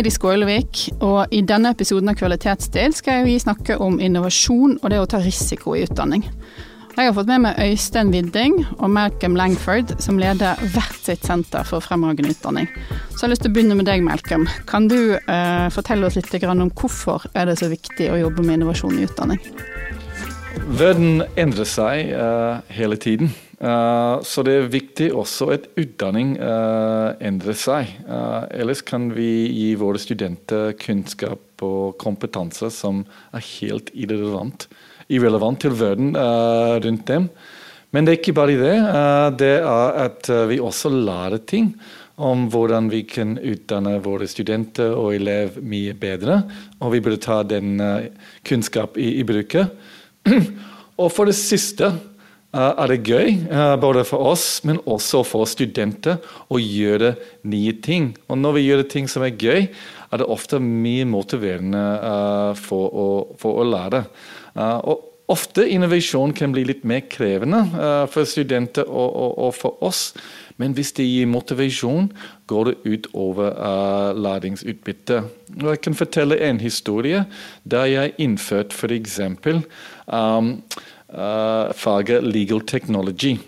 Heidi Skålevik, og i denne episoden av Kvalitetsdel skal vi snakke om innovasjon og det å ta risiko i utdanning. Jeg har fått med meg Øystein Widding og Malcolm Langford, som leder hvert sitt senter for fremragende utdanning. Så jeg har lyst til å begynne med deg, Malcolm. Kan du eh, fortelle oss litt om hvorfor er det så viktig å jobbe med innovasjon i utdanning? Verden endrer seg uh, hele tiden. Uh, så det er viktig også at utdanning uh, endrer seg. Uh, ellers kan vi gi våre studenter kunnskap og kompetanse som er helt irrelevant, irrelevant til verden rundt dem. Men det er ikke bare det. det er at vi også lærer ting om hvordan vi kan utdanne våre studenter og elever mye bedre. Og vi burde ta den kunnskap i, i bruket. og for det siste Eh, er det gøy, eh, både for oss, men også for studenter, å gjøre nye ting. Og når vi gjør ting som er gøy, er det ofte mye motiverende eh, for å, for å lære. Og ofte innovasjon kan bli litt mer krevende for studenter og, og, og for oss. Men hvis det gir motivasjon, går det ut over uh, læringsutbytte. Jeg kan fortelle en historie der jeg innførte f.eks. Um, uh, faget legal technology.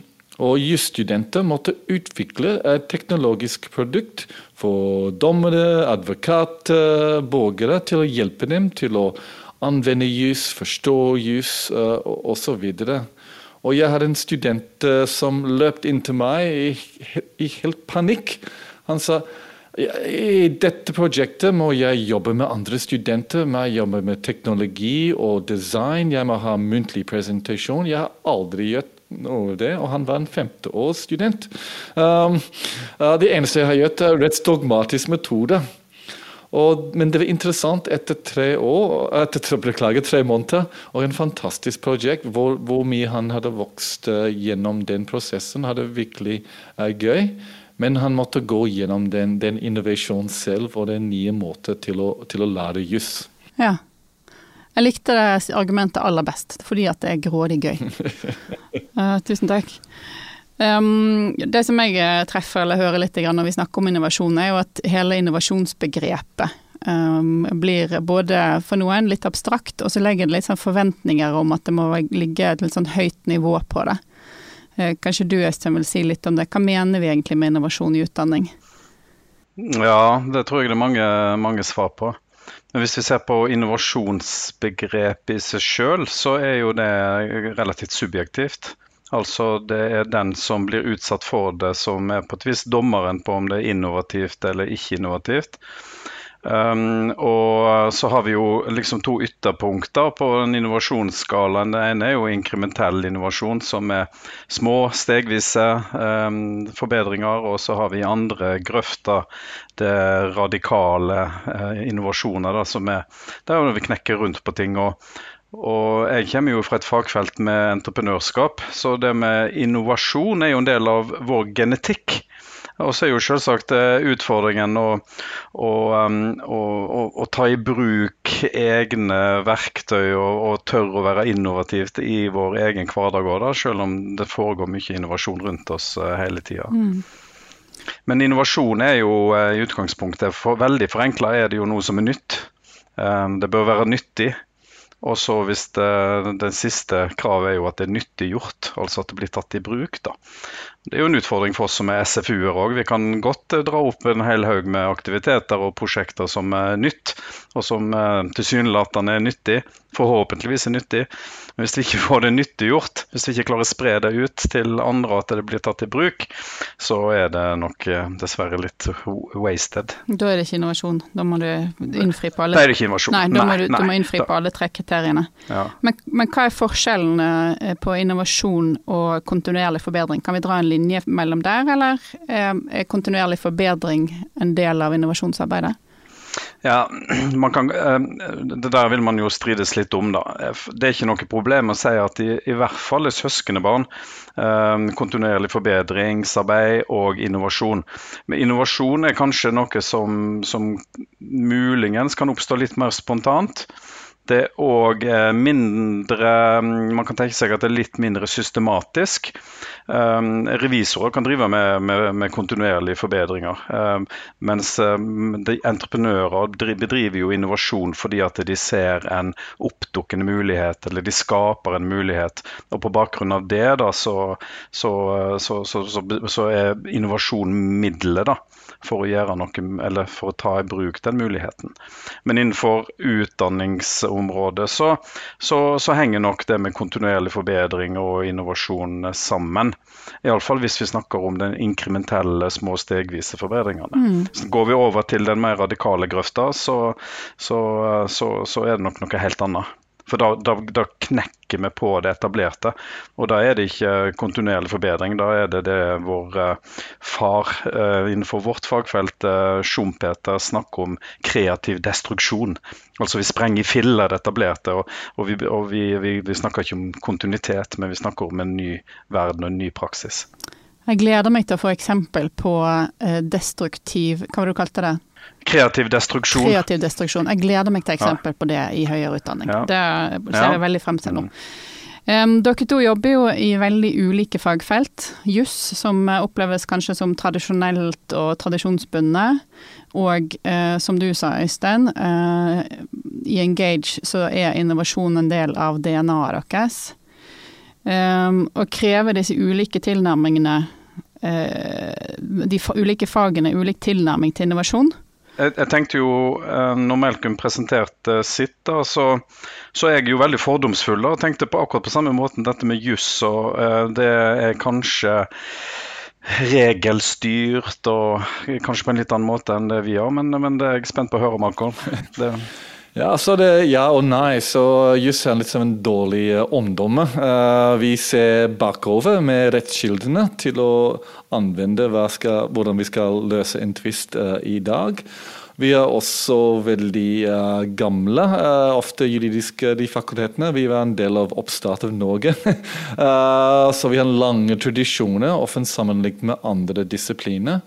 Og jusstudenter måtte utvikle et teknologisk produkt for dommere, advokater, borgere, til å hjelpe dem til å anvende jus, forstå jus uh, osv. Og jeg hadde en student uh, som løp inn til meg i, i helt panikk. Han sa i dette prosjektet må jeg jobbe med andre studenter. Jeg jobber med teknologi og design. Jeg må ha muntlig presentasjon. Jeg har aldri gjort noe av det, og han var en femteårsstudent. Um, uh, det eneste jeg har gjort, er rett dogmatisk metode. Og, men det var interessant etter tre år, etter beklager, tre måneder og en fantastisk prosjekt hvor, hvor mye han hadde vokst uh, gjennom den prosessen. hadde virkelig uh, gøy. Men han måtte gå gjennom den, den innovasjonen selv og den nye måten til å, til å lære juss. Ja. Jeg likte det argumentet aller best, fordi at det er grådig gøy. uh, tusen takk. Um, det som jeg eh, treffer eller hører litt når vi snakker om innovasjon, er jo at hele innovasjonsbegrepet um, blir både for noen litt abstrakt, og så legger det litt sånn forventninger om at det må ligge et litt sånn høyt nivå på det. Eh, kanskje du Øystein vil si litt om det. Hva mener vi egentlig med innovasjon i utdanning? Ja, det tror jeg det er mange, mange svar på. Men hvis vi ser på innovasjonsbegrepet i seg sjøl, så er jo det relativt subjektivt. Altså det er den som blir utsatt for det som er på et vis dommeren på om det er innovativt eller ikke innovativt. Um, og så har vi jo liksom to ytterpunkter på den innovasjonsskalaen. Det ene er jo inkrementell innovasjon, som er små, stegvise um, forbedringer. Og så har vi andre grøfter, det radikale uh, innovasjoner, da, som er der vi knekker rundt på ting. og og jeg kommer jo fra et fagfelt med entreprenørskap, så det med innovasjon er jo en del av vår genetikk. Og så er jo selvsagt eh, utfordringen å, å, å, å, ta i bruk egne verktøy og, og tørre å være innovativt i vår egen hverdag òg, selv om det foregår mye innovasjon rundt oss uh, hele tida. Mm. Men innovasjon er jo uh, i utgangspunktet for, veldig forenkla er det jo noe som er nytt. Det bør være nyttig. Og så hvis det, den siste kravet er jo at det er nyttiggjort, altså at det blir tatt i bruk. da. Det er jo en utfordring for oss som er SFU-er òg. Vi kan godt eh, dra opp en hel haug med aktiviteter og prosjekter som er nytt, og som eh, tilsynelatende er nyttig, forhåpentligvis er nyttig. Men hvis vi ikke får det nyttiggjort, hvis vi ikke klarer å spre det ut til andre at det blir tatt i bruk, så er det nok eh, dessverre litt wasted. Da er det ikke innovasjon. Da må du innfri på alle Da er det ikke innovasjon. Nei, da må du, du må innfri på alle tre kriteriene. Ja. Men, men, hva er forskjellen eh, på innovasjon og kontinuerlig forbedring? Kan vi dra en linje mellom der, eller er kontinuerlig forbedring en del av innovasjonsarbeidet? Ja, kan, eh, Det der vil man jo strides litt om, da. Det er ikke noe problem å si at i, i hvert fall er søskenbarn eh, kontinuerlig forbedringsarbeid og innovasjon. Men innovasjon er kanskje noe som, som muligens kan oppstå litt mer spontant. Det er òg mindre Man kan tenke seg at det er litt mindre systematisk. Um, revisorer kan drive med, med, med kontinuerlige forbedringer. Um, mens um, entreprenører bedriver jo innovasjon fordi at de ser en oppdukkende mulighet, eller de skaper en mulighet. Og på bakgrunn av det da, så, så, så, så er innovasjon middelet da, for å noe, eller for å ta i bruk den muligheten. Men innenfor utdanningsområdet så, så, så henger nok det med kontinuerlig forbedring og innovasjon sammen. Iallfall hvis vi snakker om den inkrementelle, små stegvise forbedringene. Mm. Så går vi over til den mer radikale grøfta, så, så, så er det nok noe helt annet. For da, da, da, knekker vi på det etablerte. Og da er det ikke kontinuerlig forbedring. Da er det det vår uh, far uh, innenfor vårt fagfelt, uh, Schumpeter, snakker om kreativ destruksjon. Altså vi sprenger i filler det etablerte. Og, og, vi, og vi, vi, vi, snakker ikke om kontinuitet, men vi snakker om en ny verden og en ny praksis. Jeg gleder meg til å få eksempel på destruktiv Hva var det du kalte det? Kreativ destruksjon. Kreativ destruksjon. Jeg gleder meg til eksempel på det i høyere utdanning. Ja. Det ser jeg veldig frem til nå. Um, dere to jobber jo i veldig ulike fagfelt. Juss, som oppleves kanskje som tradisjonelt og tradisjonsbundet. Og uh, som du sa, Øystein, uh, i Engage så er innovasjon en del av DNA-et deres. Um, og krever disse ulike tilnærmingene uh, De ulike fagene ulik tilnærming til innovasjon? Jeg, jeg, tenkte jo, eh, når Malcolm presenterte sitt, da, så, så, er jeg jo veldig fordomsfull og tenkte på akkurat på samme måten dette med juss. og uh, Det er kanskje regelstyrt og kanskje på en litt annen måte enn det vi har, men, men det er jeg spent på å høre, Malcolm. Det, ja, så det er ja og nei. Så juss er litt som en dårlig omdomme. omdømme. Uh, vi ser bakover med rettskildene til å anvende skal, hvordan vi skal løse en tvist uh, i dag. Vi er også veldig uh, gamle, uh, ofte juridiske de fakultetene. Vi var en del av oppstart av Norge. uh, så vi har lange tradisjoner, ofte sammenlignet med andre disipliner.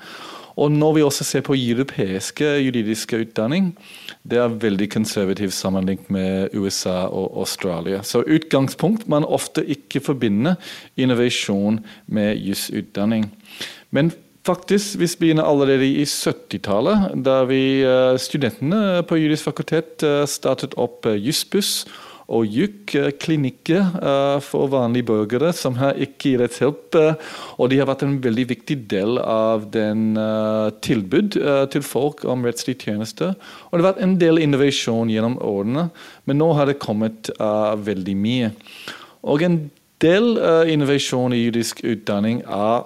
Og når vi også ser på europeiske juridiske utdanning, det er veldig konservativt sammenlignet med USA og Australia. Så utgangspunkt man ofte ikke forbinder innovasjon med jusutdanning. Men faktisk, vi begynner allerede i 70-tallet, da vi eh, studentene på juridisk fakultet eh, startet opp eh, Jussbuss og JUK-klinikker uh, for vanlige borgere som har ikke rettshjelp. Uh, og de har vært en veldig viktig del av den uh, tilbud til folk om rettslige tjenester. Og det har vært en del innovasjon gjennom årene, men nå har det kommet veldig mye. Og en del innovasjon i juridisk utdanning er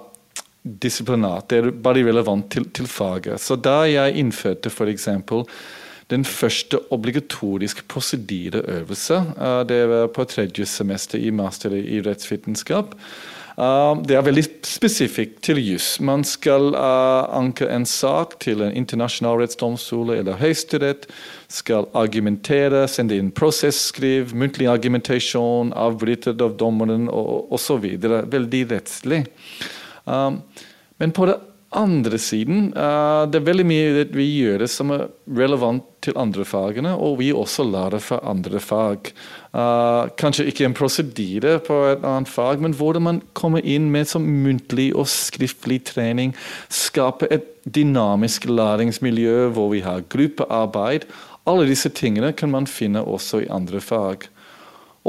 disiplinat. Det er bare relevant til, til faget. Så da jeg innførte f.eks den første obligatoriske prosedyreøvelse. Eh, det var på tredje semester i master i rettsvitenskap. Eh, det er veldig spesifikt til juss. Man skal uh, anke en sak til en internasjonal rettsdomstol eller Høyesterett. Skal argumentere, sende inn prosesskriv, muntlig argumentasjon, avbrytet av dommeren osv. Veldig rettslig. Men på det andre siden, uh, det er veldig mye vi gjør som er relevant til andre fagene, og vi også lærer fra andre fag. Uh, kanskje ikke en prosedyre på et annet fag, men hvordan man kommer inn med som muntlig og skriftlig trening. Skape et dynamisk læringsmiljø hvor vi har gruppearbeid. Alle disse tingene kan man finne også i andre fag.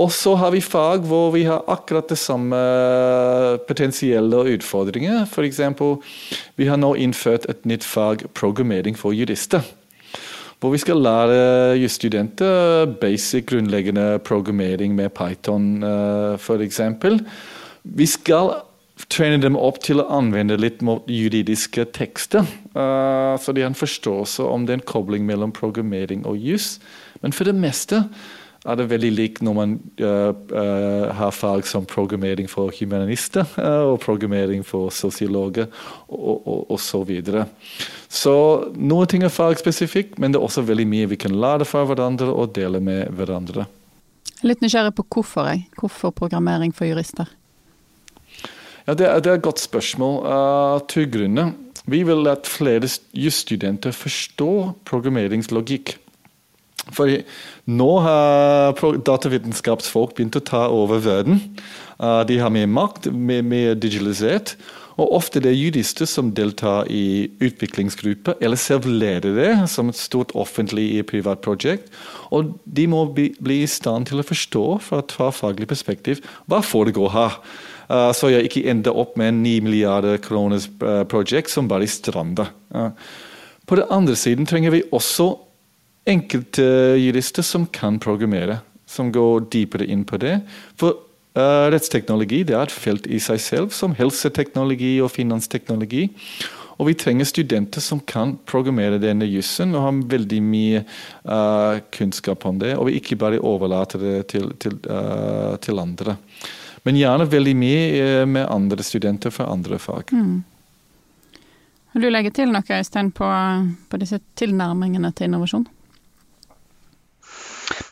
Og så har vi fag hvor vi har akkurat det samme potensielle utfordringer. F.eks. vi har nå innført et nytt fag programmering for jurister. Hvor vi skal lære jusstudenter basic grunnleggende programmering med Python uh, f.eks. Vi skal trene dem opp til å anvende litt mot juridiske tekster. Uh, så de har en forståelse om den kobling mellom programmering og jus. Men for det meste er det veldig lik når man uh, uh, har fag som programmering for humanister uh, og programmering for sosiologer og, og, og, så videre. Så noen ting er fagspesifikt, men det er også veldig mye vi kan lære fra hverandre og dele med hverandre. Litt nysgjerrig på hvorfor, jeg. Hvorfor programmering for jurister? Ja, det, er, det er et godt spørsmål. To grunner. Vi vil at flere jusstudenter forstår programmeringslogikk. For nå har datavitenskapsfolk begynt å ta over verden. De har mer makt, mer, mer digitalisert. Og ofte det er jurister som deltar i utviklingsgrupper, eller selv leder det som et stort offentlig privat prosjekt. Og de må bli, bli, i stand til å forstå fra et faglig perspektiv hva foregår her. Uh, så jeg ikke ender opp med en 9 milliarder kroners uh, prosjekt som bare strander. Uh, på den andre siden trenger vi også enkelte jurister som kan programmere, som går dypere inn på det. For uh, rettsteknologi det er et felt i seg selv, som helseteknologi og finansteknologi. Og vi trenger studenter som kan programmere denne jussen og har veldig mye uh, kunnskap om det. Og vi ikke bare overlater det til, til, uh, til andre. Men gjerne veldig mye med andre studenter fra andre fag. Mm. Vil du legge til noe, Øystein, på, på disse tilnærmingene til innovasjon?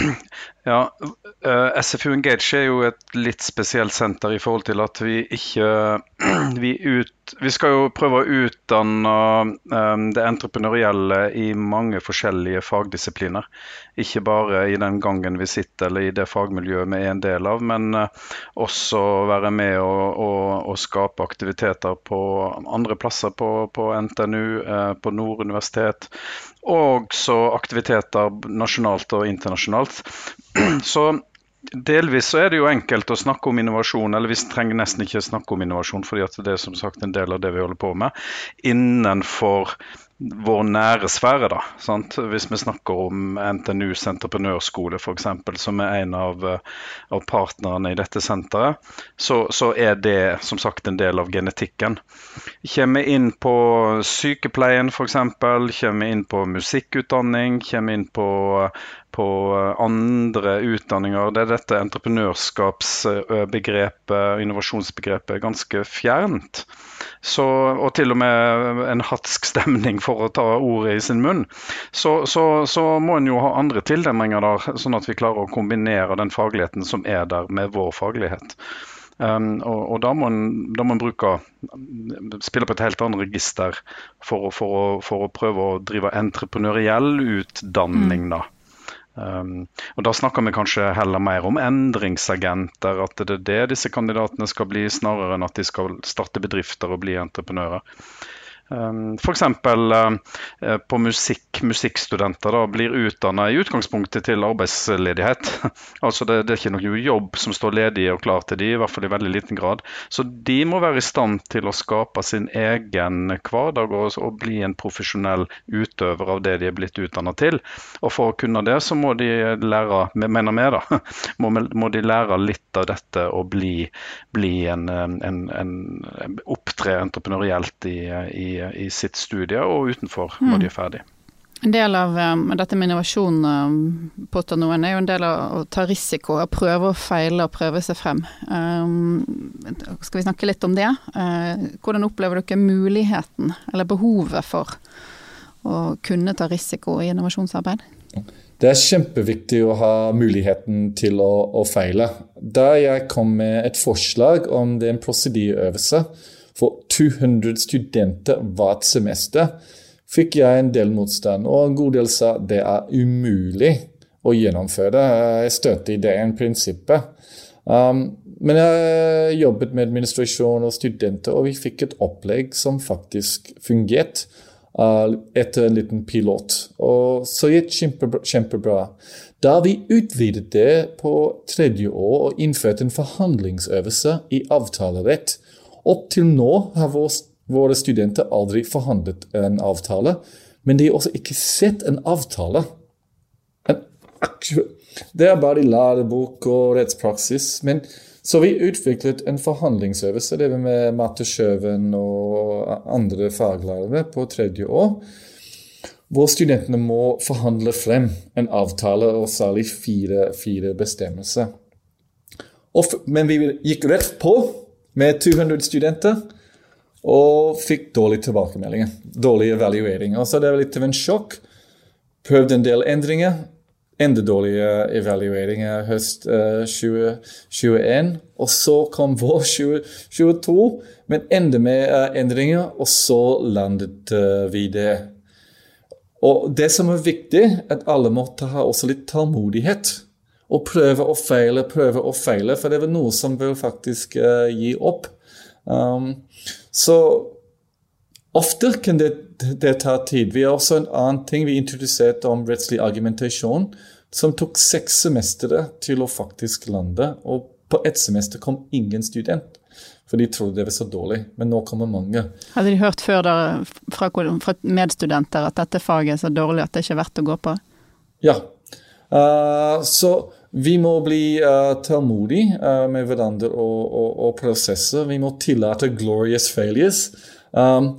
Ja, eh, SFU Engage er jo et litt spesielt senter i forhold til at vi ikke vi, ut, vi skal jo prøve å utdanne um, det entreprenørielle i mange forskjellige fagdisipliner. Ikke bare i den gangen vi sitter eller i det fagmiljøet vi er en del av, men uh, også være med og, skape aktiviteter på andre plasser på, på NTNU, på Nord universitet. Og så aktiviteter nasjonalt og internasjonalt. Så Delvis så er det jo enkelt å snakke om innovasjon, eller vi trenger nesten ikke snakke om innovasjon, fordi at det er som sagt en del av det vi holder på med, innenfor vår nære sfære. da, sant? Hvis vi snakker om NTNUs entreprenørskole f.eks., som er en av, eh, av, partnerne i dette senteret, så, så, er det som sagt en del av genetikken. Kommer inn på sykepleien f.eks., kommer inn på musikkutdanning, kommer inn på på andre utdanninger Det er dette entreprenørskapsbegrepet, innovasjonsbegrepet, er ganske fjernt. Så, og til og med en hatsk stemning for å ta ordet i sin munn. Så, så, så må en jo ha andre tildemninger der, sånn at vi klarer å kombinere den fagligheten som er der, med vår faglighet. Um, og, og, da, må en, da må en bruke spille på et helt annet register for, for, for, å, prøve å drive entreprenøriell utdanning. da. Um, og Da snakker vi kanskje heller mer om endringsagenter, at det er det disse kandidatene skal bli, snarere enn at de skal starte bedrifter og bli entreprenører. Um, F.eks. Uh, på musikk, musikkstudenter da, blir utdanna i utgangspunktet til arbeidsledighet. altså det, det, er ikke noen jobb som står ledig og klar til de, i hvert fall i veldig liten grad. Så de må være i stand til å skape sin egen hverdag og, og bli en profesjonell utøver av det de er blitt utdanna til. Og for å kunne det, så må de lære, mener vi da, må, må, de lære litt av dette og bli, bli en, en, en, opptre entreprenørielt i, i i sitt studie og utenfor mm. når de er ferdig. En del av um, dette med innovasjon um, på noen, er jo en del av å ta risiko, å prøve og feile og prøve seg frem. Um, skal vi snakke litt om det? Uh, hvordan opplever dere muligheten, eller behovet for å kunne ta risiko i innovasjonsarbeid? Det er kjempeviktig å ha muligheten til å, å feile. Da jeg kom med et forslag om det er en prosedyreøvelse for 200 studenter hvert semester, fikk jeg en del motstand. Og en god del sa det er umulig å gjennomføre. Jeg støtter ideen, prinsippet. Um, men jeg jobbet med administrasjon og studenter, og vi fikk et opplegg som faktisk fungerte uh, etter en liten pilot. Og så gikk det kjempebra. Da vi utvidet det på tredje år og innførte en forhandlingsøvelse i avtalerett, opp til nå har våre studenter aldri forhandlet en avtale, men de har også ikke sett en avtale. En det er bare i lærebok og rettspraksis. Men så vi utviklet en forhandlingsøvelse, det med Marte Sjøven og andre faglærere på tredje år, hvor studentene må forhandle frem en avtale og særlig fire, fire bestemmelser. Men vi gikk rett på med 200 studenter. Og fikk dårlige tilbakemeldinger. Dårlige evalueringer. Så det var litt av en sjokk. Prøvde en del endringer. Enda dårlige evalueringer høst uh, 2021. Og så kom vår 2022 men enda mer uh, endringer, og så landet uh, vi det. Og det som er viktig, at alle måtte ha også litt tålmodighet. Og prøve å feile, prøve å feile, for det er noe som vil faktisk uh, gi opp. Um, så ofte kan det, det, ta tid. Vi har også en annen ting vi introduserte om rettslig argumentasjon, som tok seks semestre til å faktisk lande. Og på ett semester kom ingen student. For de trodde det var så dårlig. Men nå kommer mange. Hadde de hørt før der, fra, fra, medstudenter at dette faget er så dårlig at det ikke er verdt å gå på? Ja. Uh, så vi må bli uh, tålmodige uh, med hverandre og, og, og, prosesser. Vi må tillate glorious failures. Um,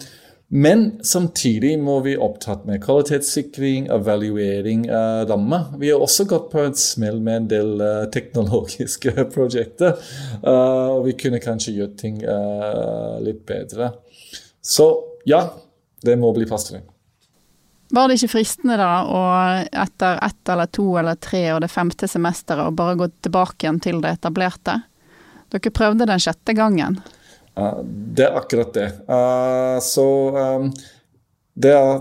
men samtidig må vi opptatt med kvalitetssikring, evaluering av uh, rammer. Vi har også gått på et smell med en del uh, teknologiske prosjekter. Uh, og vi kunne kanskje gjøre ting litt bedre. Så ja, det må bli passelig. Var det ikke fristende da, å etter ett eller to eller tre og det femte semesteret å bare gå tilbake igjen til det etablerte? Dere prøvde den sjette gangen. Uh, det er akkurat det. Uh, så um, det er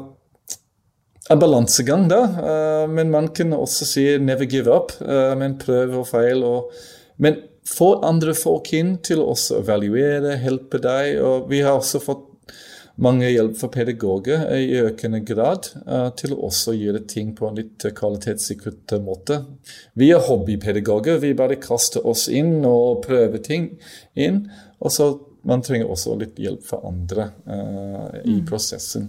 en balansegang, da. Uh, men man kan også si 'never give up', men prøv og feil. Og, men få andre folk inn til å evaluere, hjelpe deg. Og vi har også fått mange hjelp for pedagoger i økende grad uh, til å også gjøre ting på en litt kvalitetssikret måte. Vi er hobbypedagoger. Vi bare kaster oss inn og prøver ting inn. Og så man trenger også litt hjelp fra andre uh, i mm. prosessen.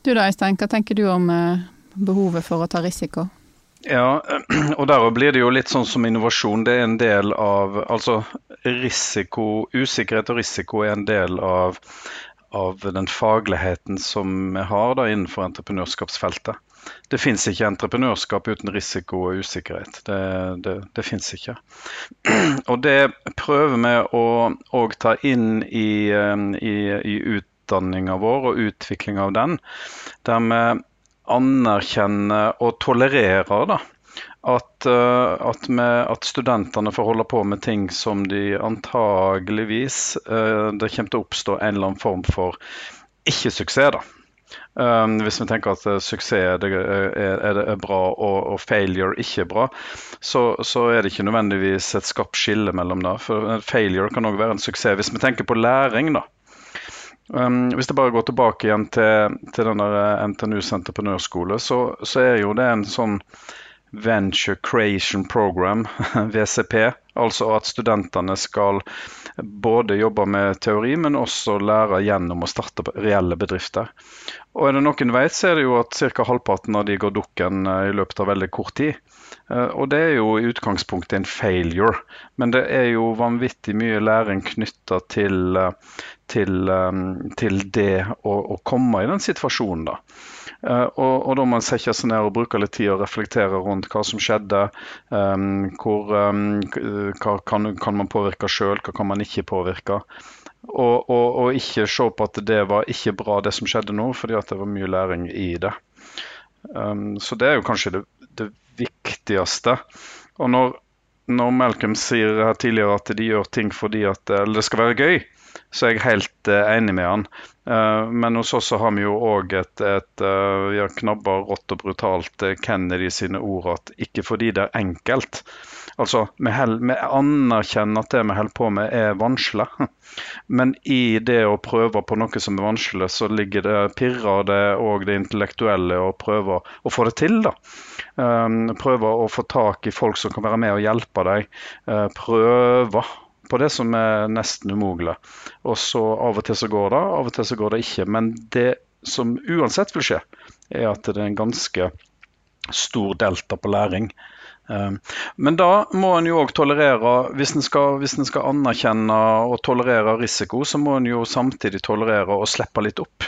Du da, Øystein, hva tenker du om uh, behovet for å ta risiko? Ja, og der blir det jo litt sånn som innovasjon. Det er en del av Altså risiko, usikkerhet og risiko er en del av, av den fagligheten som vi har da innenfor entreprenørskapsfeltet det fins ikke entreprenørskap uten risiko og usikkerhet. Det, det, det fins ikke. Og det prøver vi å ta inn i, um, i, i utdanninga vår og utviklinga av den, der vi anerkjenner og tolererer da, at, uh, at, med, at, studentene får holde på med ting som de antageligvis uh, Det kommer til å oppstå en eller annen form for ikke-suksess. da. Um, hvis vi tenker at uh, suksess er, er, er, bra og, og, failure ikke er bra, så, så, er det ikke nødvendigvis et skarpt skille mellom det. For failure kan òg være en suksess hvis vi tenker på læring. da. Um, hvis det bare går tilbake igjen til, til NTNUs entreprenørskole, så, så, er jo det en sånn Venture Creation Program, VCP. Altså at studentene skal både jobbe med teori, men også lære gjennom å starte reelle bedrifter. Og er det noen vet, så er det jo at ca. halvparten av de går dukken eh, i løpet av veldig kort tid. Eh, og det er jo i utgangspunktet en failure, men det er jo vanvittig mye læring knytta til, eh, til, til, det å, å, komme i den situasjonen, da. Og, og, da må man sette seg ned og bruke litt tid og reflektere rundt hva som skjedde. Um, hvor, um, hva kan, kan, man påvirke sjøl, hva kan man ikke påvirke. Og, og, og, ikke se på at det var ikke bra det som skjedde nå, fordi at det var mye læring i det. Um, så det er jo kanskje det, det viktigste. Og når, når, Malcolm sier her tidligere at de gjør ting fordi at det skal være gøy, så jeg er helt uh, enig med han. Uh, men hos oss har vi jo òg et, et vi har knabba rått og brutalt Kennedy sine ord at ikke fordi det er enkelt, Altså, vi, held, vi, anerkjenner at det vi holder på med er vanskelig. Men i det å prøve på noe som er vanskelig, så ligger det, pirrer det og det intellektuelle å prøve å få det til. da. Prøve å få tak i folk som kan være med og hjelpe deg. Prøve på det som er nesten umulig. Og så Av og til så går det, av og til så går det ikke. Men det som uansett vil skje, er at det er en ganske stor delta på læring. Ehm, men da må en jo òg tolerere, hvis en, skal, skal anerkjenne og tolerere risiko, så må en jo samtidig tolerere å slippe litt opp.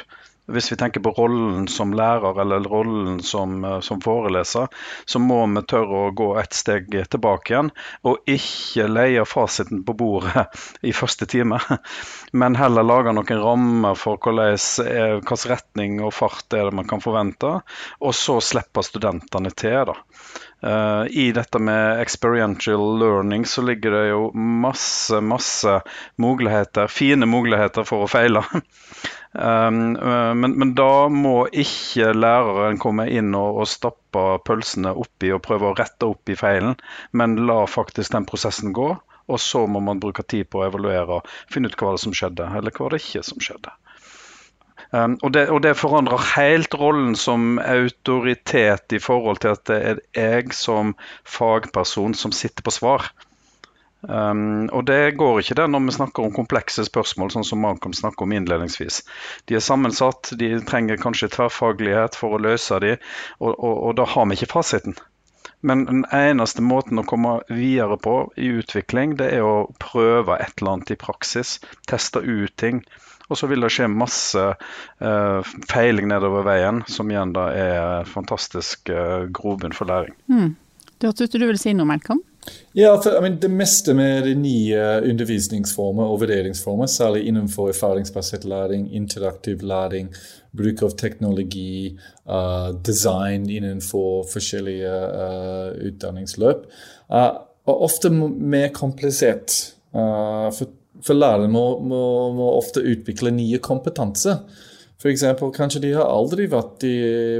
Hvis vi tenker på rollen som lærer eller rollen som, eh, som, foreleser, så må vi tørre å gå et steg tilbake igjen, og ikke leie fasiten på bordet i første time. Men heller lage noen rammer for hvilken retning og fart er det man kan forvente, og så slippe studentene til. da. Uh, I dette med experiential learning så ligger det jo masse, masse muligheter, fine muligheter for å feile. Um, men, men, da må ikke læreren komme inn og, og stappe pølsene oppi og prøve å rette opp i feilen, men la faktisk den prosessen gå. Og så må man bruke tid på å evaluere og finne ut hva det som skjedde, eller hva det ikke som skjedde. Um, og, det, og, det, forandrer helt rollen som autoritet i forhold til at det er jeg som fagperson som sitter på svar. Um, og det går ikke det når vi snakker om komplekse spørsmål, sånn som Malcolm snakker om innledningsvis. De er sammensatt, de trenger kanskje tverrfaglighet for å løse de, og, og, og da har vi ikke fasiten. Men den eneste måten å komme videre på i utvikling, det er å prøve et eller annet i praksis. Teste ut ting. Og så vil det skje masse eh, feiling nedover veien, som igjen da er fantastisk eh, grobunn for læring. Mm. Det hørtes ut du vil si noe, Malcolm? Ja, for I mean, Det meste med de nye undervisningsformer og vurderingsformer, særlig innenfor erfaringsbasert læring, interaktiv læring, bruk av teknologi, uh, design innenfor forskjellige uh, utdanningsløp, uh, er ofte mer komplisert. Uh, for, for lærere må, må, må ofte utvikle nye kompetanse. Eksempel, kanskje de har aldri vært i,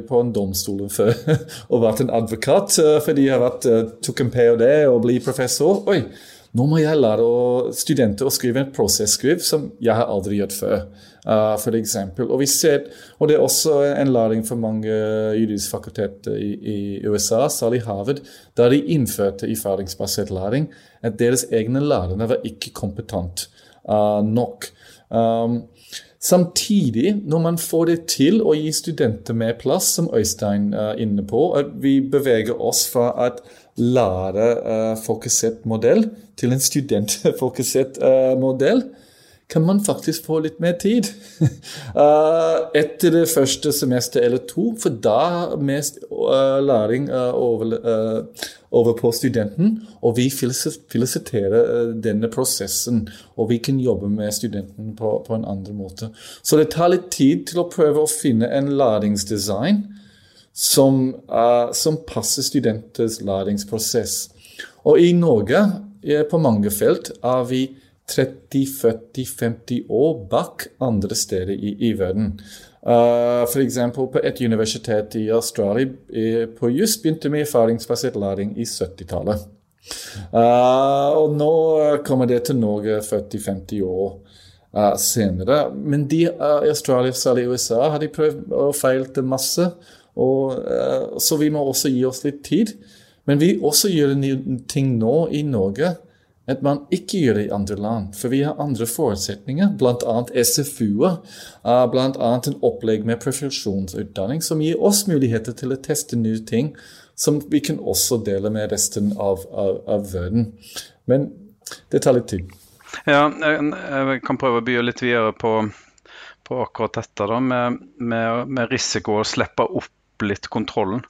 på en domstol før og vært en advokat, eh, for de har vært, uh, tok en ph.d. og blitt professor. Oi, nå må jeg lære studenter å skrive en prosesskriv som jeg har aldri gjort før. Uh, for eksempel. Og, vi ser, og det er også en læring for mange juridiske fakulteter i, i, USA, særlig Harvard, der de innførte erfaringsbasert læring, at deres egne lærere var ikke kompetent uh, nok. Um, Samtidig, når man får det til å gi studenter mer plass, som Øystein er inne på, at vi beveger oss fra et lærerfokusert modell til en studentfokusert modell, kan man faktisk få litt mer tid. Etter det første semester eller to, for da mest læring over, over på studenten. Og vi filosoferer eh, denne prosessen, og vi kan jobbe med studenten på, på, en andre måte. Så det tar litt tid til å prøve å finne en læringsdesign som, som passer studenters læringsprosess. Og i Norge, på mange felt, er vi 30-40-50 år bak andre steder i, i verden. Uh, F.eks. på et universitet i Australia på juss begynte med erfaringsbasert læring i 70-tallet. Uh, og nå kommer det til Norge 40-50 år uh, senere. Men de uh, i Australia, særlig i USA, har de prøvd og feilt masse. Og, så vi må også gi oss litt tid. Men vi også gjør ting nå i Norge at man ikke gjør det i andre land. For vi har andre forutsetninger, bl.a. SFU-er. Uh, bl.a. en opplegg med profesjonsutdanning som gir oss muligheter til å teste nye ting som vi kan også dele med resten av, av, av verden. Men det tar litt tid. Ja, jeg, kan prøve å by litt videre på, på akkurat dette da, med, med, med risiko å slippe opp litt kontrollen.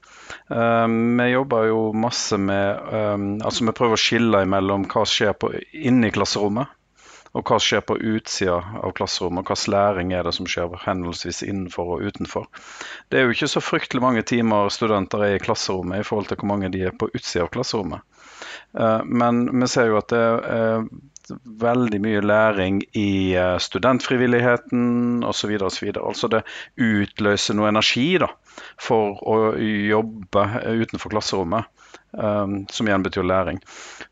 Um, vi jobber jo masse med um, Altså vi prøver å skille mellom hva som skjer på, inne klasserommet, og hva som skjer på utsida av klasserommet. Og hvilken læring er det som skjer henholdsvis innenfor og utenfor. Det er jo ikke så fryktelig mange timer studenter er i klasserommet i forhold til hvor mange de er på utsida av klasserommet. Uh, men vi ser jo at det er veldig mye læring i eh, studentfrivilligheten osv. Altså det utløser noe energi da, for å jobbe utenfor klasserommet. Um, som igjen betyr læring.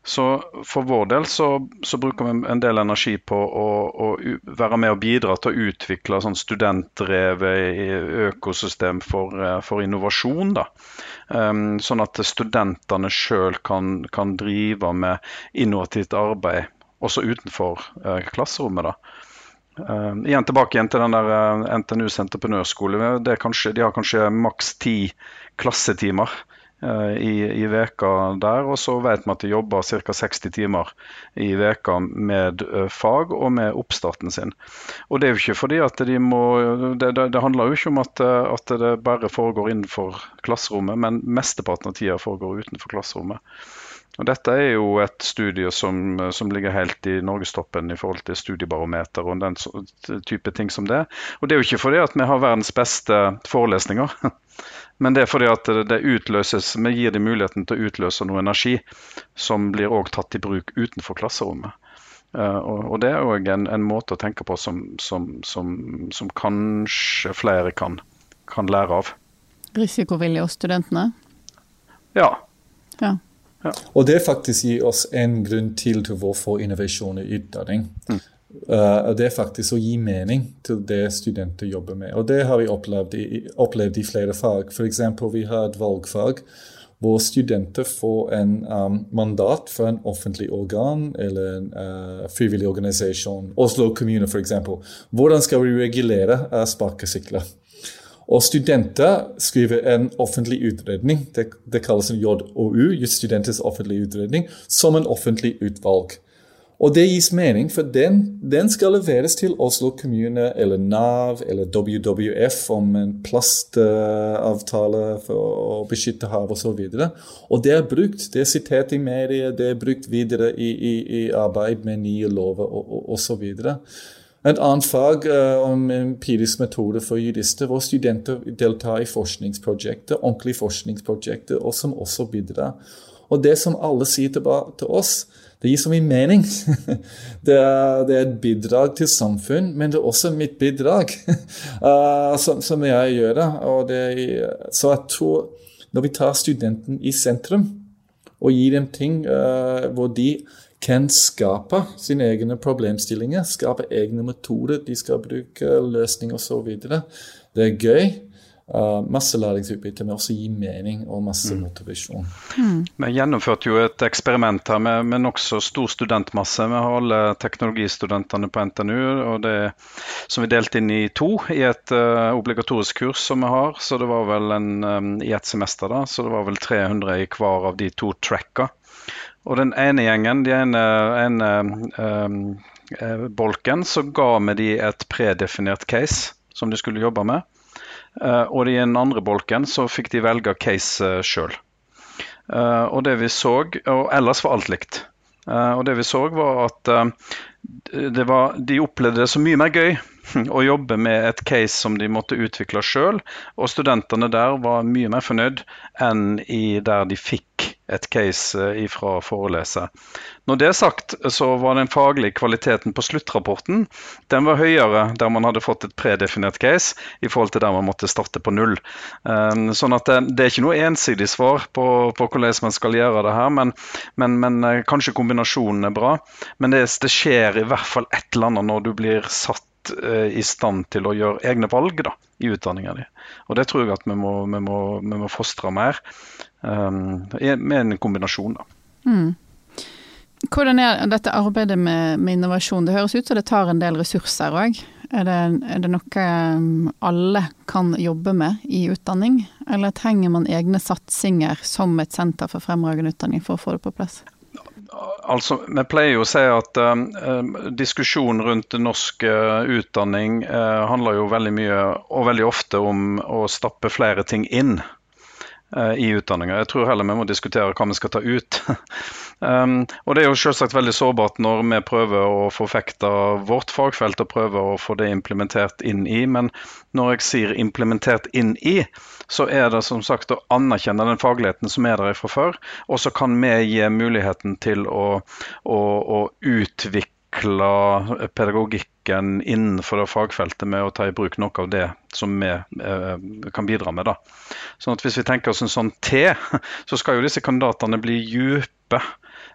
Så for vår del så, så bruker vi en del energi på å, å, være med og bidra til å utvikle sånn studentdrevet økosystem for, eh, for innovasjon. da. Um, sånn at studentene sjøl kan, kan drive med innovativt arbeid også utenfor uh, klasserommet. da. Uh, igjen tilbake igjen til den der uh, eh, NTNUs entreprenørskole. De har kanskje maks ti klassetimer uh, i, i veka der, og så vet vi at de jobber ca. 60 timer i veka med fag og med oppstarten sin. Og Det er jo ikke fordi at de må Det, det, det handler jo ikke om at, at, det bare foregår innenfor klasserommet, men mesteparten av tida foregår utenfor klasserommet. Og dette er jo et studie som, som ligger helt i norgestoppen i forhold til studiebarometer og den type ting som det. Og det er jo ikke fordi at vi har verdens beste forelesninger, men det er fordi at det utløses, vi gir dem muligheten til å utløse noe energi som blir også tatt i bruk utenfor klasserommet. og, det er òg en, en, måte å tenke på som, som, som, som kanskje flere kan, kan, lære av. Risikovillige hos studentene? Ja. ja. Ja. Og det faktisk gir oss en grunn til til hvorfor innovasjon i utdanning. Mm. Uh, det er faktisk å gi mening til det studenter jobber med. Og det har vi opplevd i, opplevd i flere fag. F.eks. vi har et valgfag hvor studenter får en um, mandat fra en offentlig organ eller en uh, frivillig organisasjon. Oslo kommune, f.eks. Hvordan skal vi regulere uh, sparkesykler? Og studenter skriver en offentlig utredning, det, det kalles en JOU, studentens offentlige utredning, som en offentlig utvalg. Og det gis mening, for den, den, skal leveres til Oslo kommune eller Nav eller WWF om en plastavtale for å beskytte hav osv. Og, så og det er brukt, det er sitert i medier, det er brukt videre i, i, i arbeid med nye lover osv. Et annet fag uh, om empirisk metode for jurister, hvor studenter deltar i forskningsprosjekter, ordentlige forskningsprosjekter, og som også bidrar. Og det som alle sier tilbake til oss, det gir så mye mening. Det er, det er, et bidrag til samfunn, men det er også mitt bidrag, uh, som, som, jeg gjør det. Så jeg tror når vi tar studenten i sentrum og gir dem ting uh, hvor de kan skape sine egne problemstillinger, skape egne metoder, de skal bruke løsninger osv. Det er gøy. Uh, masse læringsutbytte, men også gi mening og masse mm. motivasjon. Mm. Vi gjennomførte jo et eksperiment her med, med nokså stor studentmasse. Vi har alle teknologistudentene på NTNU, og det, som vi delte inn i to i et uh, obligatorisk kurs som vi har. Så det var vel en, um, i ett semester, da, så det var vel 300 i hver av de to tracka. Og den ene gjengen, den ene, ene um, bolken, så ga vi de et predefinert case som de skulle jobbe med. Uh, og i den andre bolken så fikk de velge case uh, sjøl. Uh, og det vi så, og ellers var alt likt. og det vi så, var at var, de opplevde det så mye mer gøy å jobbe med et case som de måtte utvikle sjøl. Og studentene der var mye mer fornøyd enn i der de fikk et case eh, ifra foreleser. Når det er sagt, så var den faglige kvaliteten på sluttrapporten den var høyere der man hadde fått et predefinert case, i forhold til der man måtte starte på null. Eh, sånn at det, det er ikke noe ensidig svar på, på, hvordan man skal gjøre det her, men, men, men eh, kanskje kombinasjonen er bra. Men det, det, skjer i hvert fall et eller annet når du blir satt i stand til å gjøre egne valg da, i utdanninga di. Og det tror jeg at vi må, vi må, vi må fostre mer. Um, med en kombinasjon, da. Mm. Hvordan er dette arbeidet med, med, innovasjon? Det høres ut som det tar en del ressurser òg. Er, er, det noe um, alle kan jobbe med i utdanning, eller trenger man egne satsinger som et senter for fremragende utdanning for å få det på plass? Altså, Vi pleier jo å si at um, um diskusjonen rundt norsk uh, utdanning uh, handler jo veldig mye og veldig ofte om å stappe flere ting inn. Eh, i utdanninga. Jeg tror heller vi må diskutere hva vi skal ta ut. um, og Det er jo selvsagt veldig sårbart når vi prøver å forfekte vårt fagfelt og prøver å få det implementert inn i. Men når jeg sier implementert inn i, så er det som sagt å anerkjenne den fagligheten som er der fra før. Og så kan vi gi muligheten til å, å, å utvikle utvikle pedagogikken innenfor det fagfeltet med å ta i bruk noe av det som vi eh, kan bidra med. Da. Sånn at Hvis vi tenker oss en sånn T, så skal jo disse kandidatene bli dype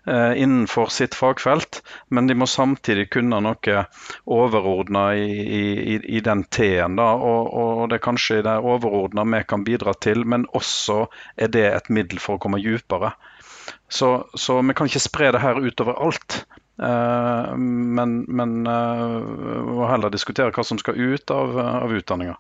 eh, innenfor sitt fagfelt, men de må samtidig kunne noe overordna i, i, i, den T-en. og, og, Det er kanskje det overordna vi kan bidra til, men også er det et middel for å komme dypere. Så, så vi kan ikke spre det her utover alt. Eh, men, men uh, må heller diskutere hva som skal ut av, av utdanninga.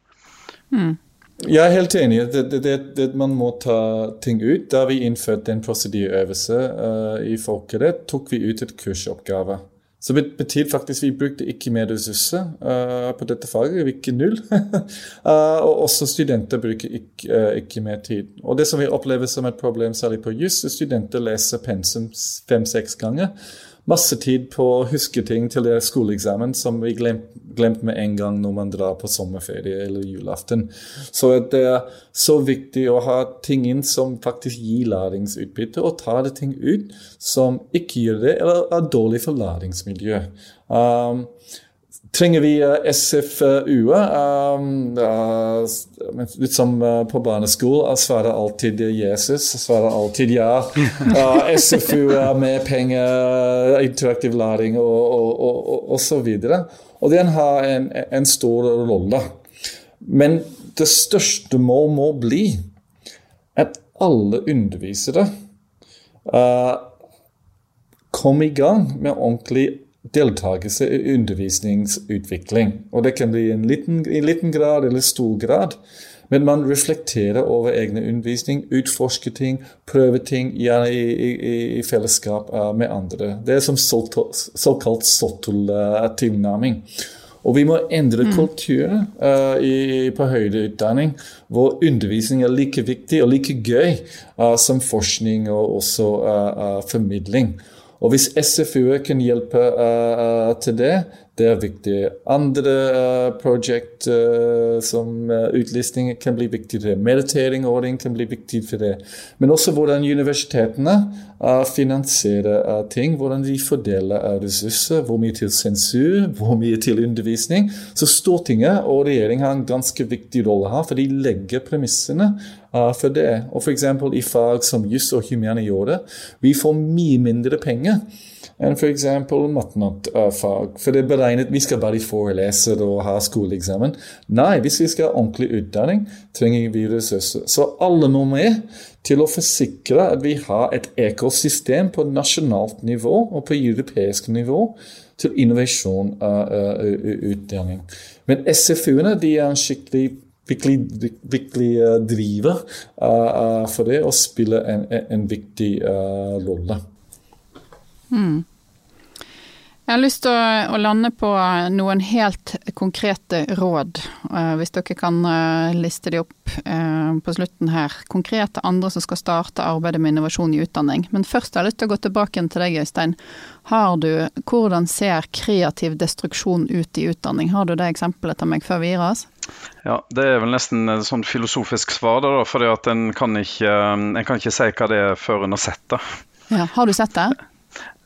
Mm. Jeg er helt enig. Det, det, det, man må ta ting ut. Da vi innførte en prosedyreøvelse uh, i folkerett, tok vi ut et kursoppgave. Så det betyr faktisk vi brukte ikke mer ressurser uh, på dette faget. Ikke null. uh, og også studenter bruker ikke, uh, ikke, mer tid. Og det som vi opplever som et problem, særlig på juss, studenter leser pensum fem-seks ganger. Masse tid på å huske ting til det skoleeksamen som vi glemte glemt med en gang når man drar på sommerferie eller julaften. Så det er så viktig å ha ting inn som faktisk gir læringsutbytte, og ta det ting ut som ikke gjør det, eller er dårlig for læringsmiljøet. Um, trenger vi eh, SFU? Um, litt som uh, på barneskolen. Svarer alltid Jesus. Svarer alltid ja. SFU med penger, interaktiv læring og, og, og, og, og så videre. Og den har en, en stor rolle. Men det største må, må bli at alle undervisere uh, kommer i gang med ordentlig deltakelse i undervisningsutvikling. Og det kan bli i en liten, i liten grad eller stor grad. Men man reflekterer over egne undervisning, utforsker ting, prøver ting gjerne i, i, i fellesskap uh, med andre. Det er som såkalt sottel uh, tilnærming. Og vi må endre kulturen kultur uh, på høyere utdanning, hvor undervisning er like viktig og like gøy uh, som forskning og også uh, formidling. Og hvis SFU kan hjelpe uh, til det, det er viktig. Andre uh, projekt uh, som uh, utlysning kan bli viktig for. Meditering kan bli viktig for det. Men også hvordan universitetene finansierer ting. Hvordan de fordeler ressurser. Hvor mye til sensur, hvor mye til undervisning. Så Stortinget og regjeringen har en ganske viktig rolle her, for de legger premissene for det. Og f.eks. i fag som juss og humaniora, vi får mye mindre penger enn f.eks. matematikk-fag. For det er beregnet vi skal bare forelese og ha skoleeksamen. Nei, hvis vi skal ha ordentlig utdanning, trenger vi ressurser. Så alle må med til å forsikre at vi har et ekosystem på nasjonalt nivå og på europeisk nivå til innovasjon av uh, uh, utdanning. Men SFU-ene er en skikkelig virkelig, virkelig uh, driver for det og spiller en, en viktig uh, rolle. Mm. Jeg har lyst til å, å, lande på noen helt konkrete råd, uh, hvis dere kan uh, liste de opp uh, på slutten her. Konkrete andre som skal starte arbeidet med innovasjon i utdanning. Men først har jeg lyst til å gå tilbake til deg, Øystein. Har du, hvordan ser kreativ destruksjon ut i utdanning? Har du det eksempelet til meg før vi gir oss? Ja, Det er vel nesten et sånn filosofisk svar, da, for en kan, ikke, en kan ikke si hva det er før en har sett det. Ja, har du sett det?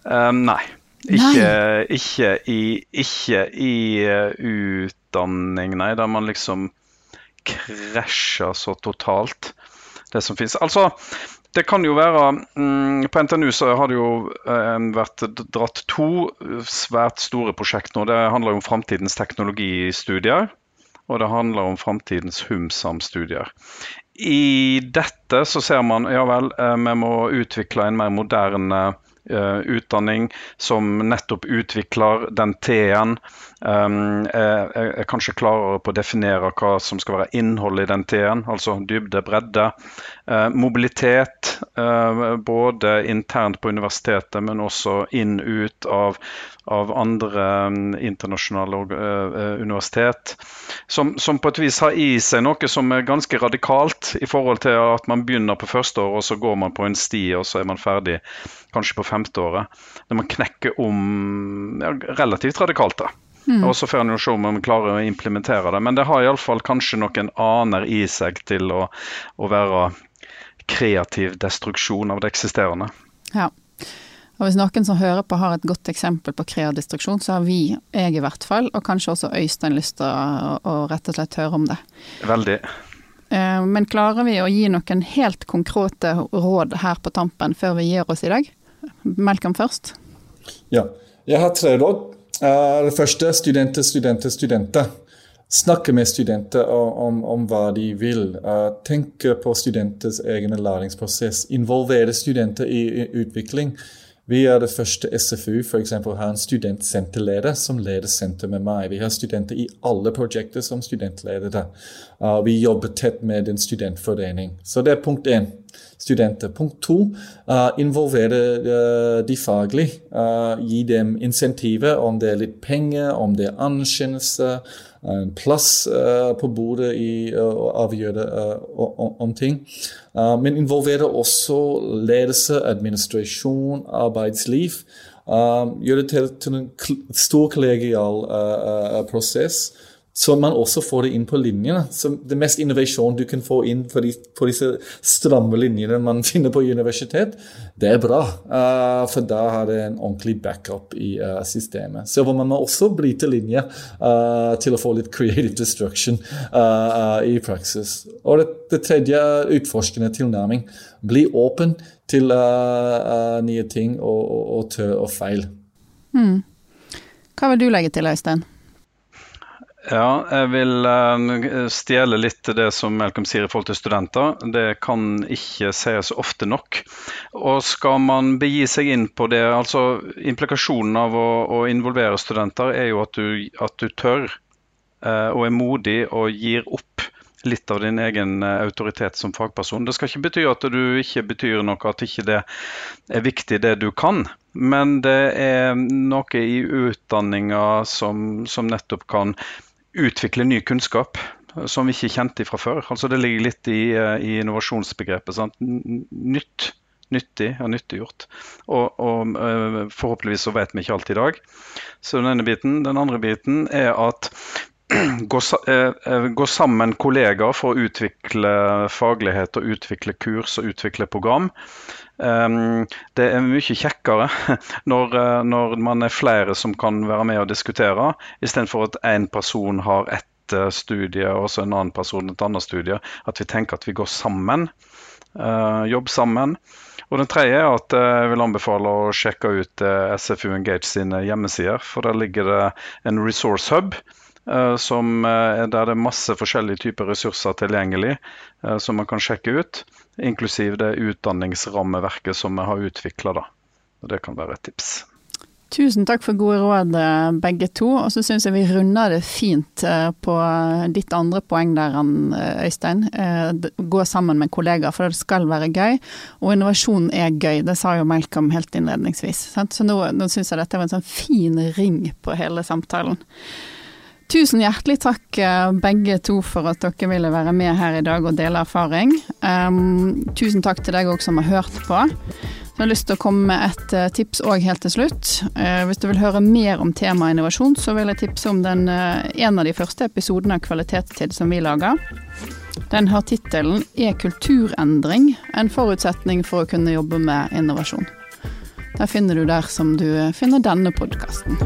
Um, nei. Ikke, ikke, i, ikke i uh, utdanning, nei, der man liksom krasjer så totalt, det som fins. Altså, det kan jo være um, På NTNU så har det jo um, vært dratt to svært store prosjekt nå. Det handler jo om framtidens teknologistudier, og det handler om framtidens HUMSAM-studier. I dette så ser man ja vel, eh, vi må utvikle en mer moderne Eh, utdanning som nettopp utvikler den T-en. Er, er, kanskje klarere på å definere hva som skal være innholdet i den T-en, altså dybde, bredde. Uh, mobilitet, både internt på universitetet, men også inn-ut av, av, andre um, internasjonale uh, universitet. Som, som, på et vis har i seg noe som er ganske radikalt, i forhold til at man begynner på første år, og så går man på en sti, og så er man ferdig kanskje på femte året. Der man knekker om ja, relativt radikalt. da. Mm. Og Så får en se om man klarer å implementere det. Men det har iallfall kanskje noen aner i seg til å, å være kreativ destruksjon av det eksisterende. Ja. Og Hvis noen som hører på har et godt eksempel på kreativ destruksjon, så har vi, jeg i hvert fall, og kanskje også Øystein, lyst til å, å rett og slett høre om det. Veldig. Eh, men klarer vi å gi noen helt konkrete råd her på tampen før vi gir oss i dag? Malcolm først. Ja. Jeg har tre råd. Uh, det første studenter, studenter, studenter. Snakke med studenter om, om, om hva de vil. Uh, tenke på studenters egen læringsprosess. Involvere studenter i, i utvikling. Vi er det første SFU eksempel, har en studentsenterleder som leder senter med meg. Vi har studenter i alle prosjekter som studentledere. Uh, vi jobber tett med en studentforening. Så det er punkt én studenter. Punkt to uh, involvere uh, de faglig. Uh, gi dem insentiver, om det er litt penger, om det er anerkjennelse, en plass på bordet i å avgjøre om, om ting. men involvere også ledelse, administrasjon, arbeidsliv. Gjør det til, en stor kollegial prosess så man også får det inn på linjene. Så det mest innovasjon du kan få inn på, de, på disse stramme linjene man finner på universitet, det er bra. Uh, for da har det en ordentlig backup i uh, systemet. Så man må også bryte linje uh, til å få litt creative destruction i praksis. Og det, det tredje utforskende tilnærming. Bli åpen til nye ting og, og, og tør og feil. Hmm. Hva vil du legge til, Øystein? Ja, jeg vil uh, stjele litt det som Malcolm sier i forhold til studenter. Det kan ikke sies ofte nok. Og skal man begi seg inn på det, altså implikasjonen av å, å involvere studenter er jo at du, at du tør uh, og er modig og gir opp litt av din egen uh, autoritet som fagperson. Det skal ikke bety at du ikke betyr noe, at ikke det er viktig det du kan. Men det er noe i utdanninga som, som nettopp kan utvikle ny kunnskap som vi ikke kjente fra før. Altså Det ligger litt i, eh, i innovasjonsbegrepet. Sant? Nytt, nyttig og nyttiggjort. Og, og eh, forhåpentligvis så vet vi ikke alt i dag. Så den ene biten. Den andre biten er at gå, eh, gå sammen kollegaer for å utvikle faglighet og utvikle kurs og utvikle program. Ehm, det er mye kjekkere når, eh, når, man er flere som kan være med og diskutere, istedenfor at én person har ett eh, studie og så en annen person et annet studie. At vi tenker at vi går sammen, uh, jobber sammen. Og den tredje er at jeg vil anbefale å sjekke ut SFU Engage sine hjemmesider. For der ligger det en resource hub. Som, der det er masse forskjellige typer ressurser tilgjengelig som man kan sjekke ut inklusiv det utdanningsrammeverket som vi har utvikla. Det kan være et tips. Tusen takk for gode råd, eh, begge to. Og så syns jeg vi runder det fint eh, på ditt andre poeng der, eh, Øystein. Gå sammen med kollegaer, for det skal være gøy. Og innovasjon er gøy, det sa jo Malcolm helt innledningsvis. Så nå, nå syns jeg dette var en sånn fin ring på hele samtalen. Tusen hjertelig takk eh, begge to for at dere ville være med her i dag og dele erfaring. Um, tusen takk til deg òg som har hørt på. Jeg har lyst til å komme med et uh, tips òg helt til slutt. Uh, hvis du vil høre mer om temaet innovasjon, så vil jeg tipse om den, en av de første episodene av Kvalitetstid som vi lager. Den har tittelen 'Er kulturendring en forutsetning for å kunne jobbe med innovasjon'? Der finner du der som du finner denne podkasten.